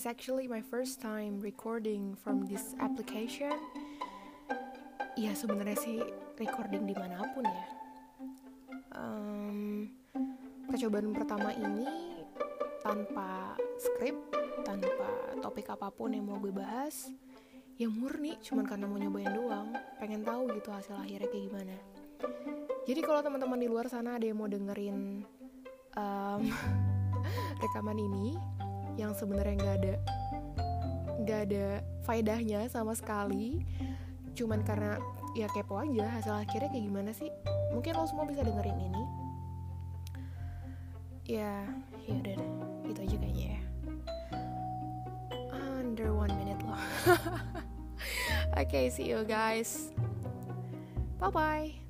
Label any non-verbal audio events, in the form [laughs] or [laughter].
is actually my first time recording from this application. Ya sebenarnya sih recording di mana pun ya. Um, percobaan pertama ini tanpa skrip, tanpa topik apa pun yang mau gue bahas, ya murni cuman karena mau nyobain doang, pengen tahu gitu hasil akhirnya kayak gimana. Jadi kalau teman-teman di luar sana ada yang mau dengerin um, [laughs] rekaman ini yang sebenarnya nggak ada nggak ada faedahnya sama sekali. Cuman karena ya kepo aja hasil akhirnya kayak gimana sih? Mungkin lo semua bisa dengerin ini. Ya ya udah gitu aja kayaknya ya. Under one minute loh. Oke [laughs] okay, see you guys. Bye bye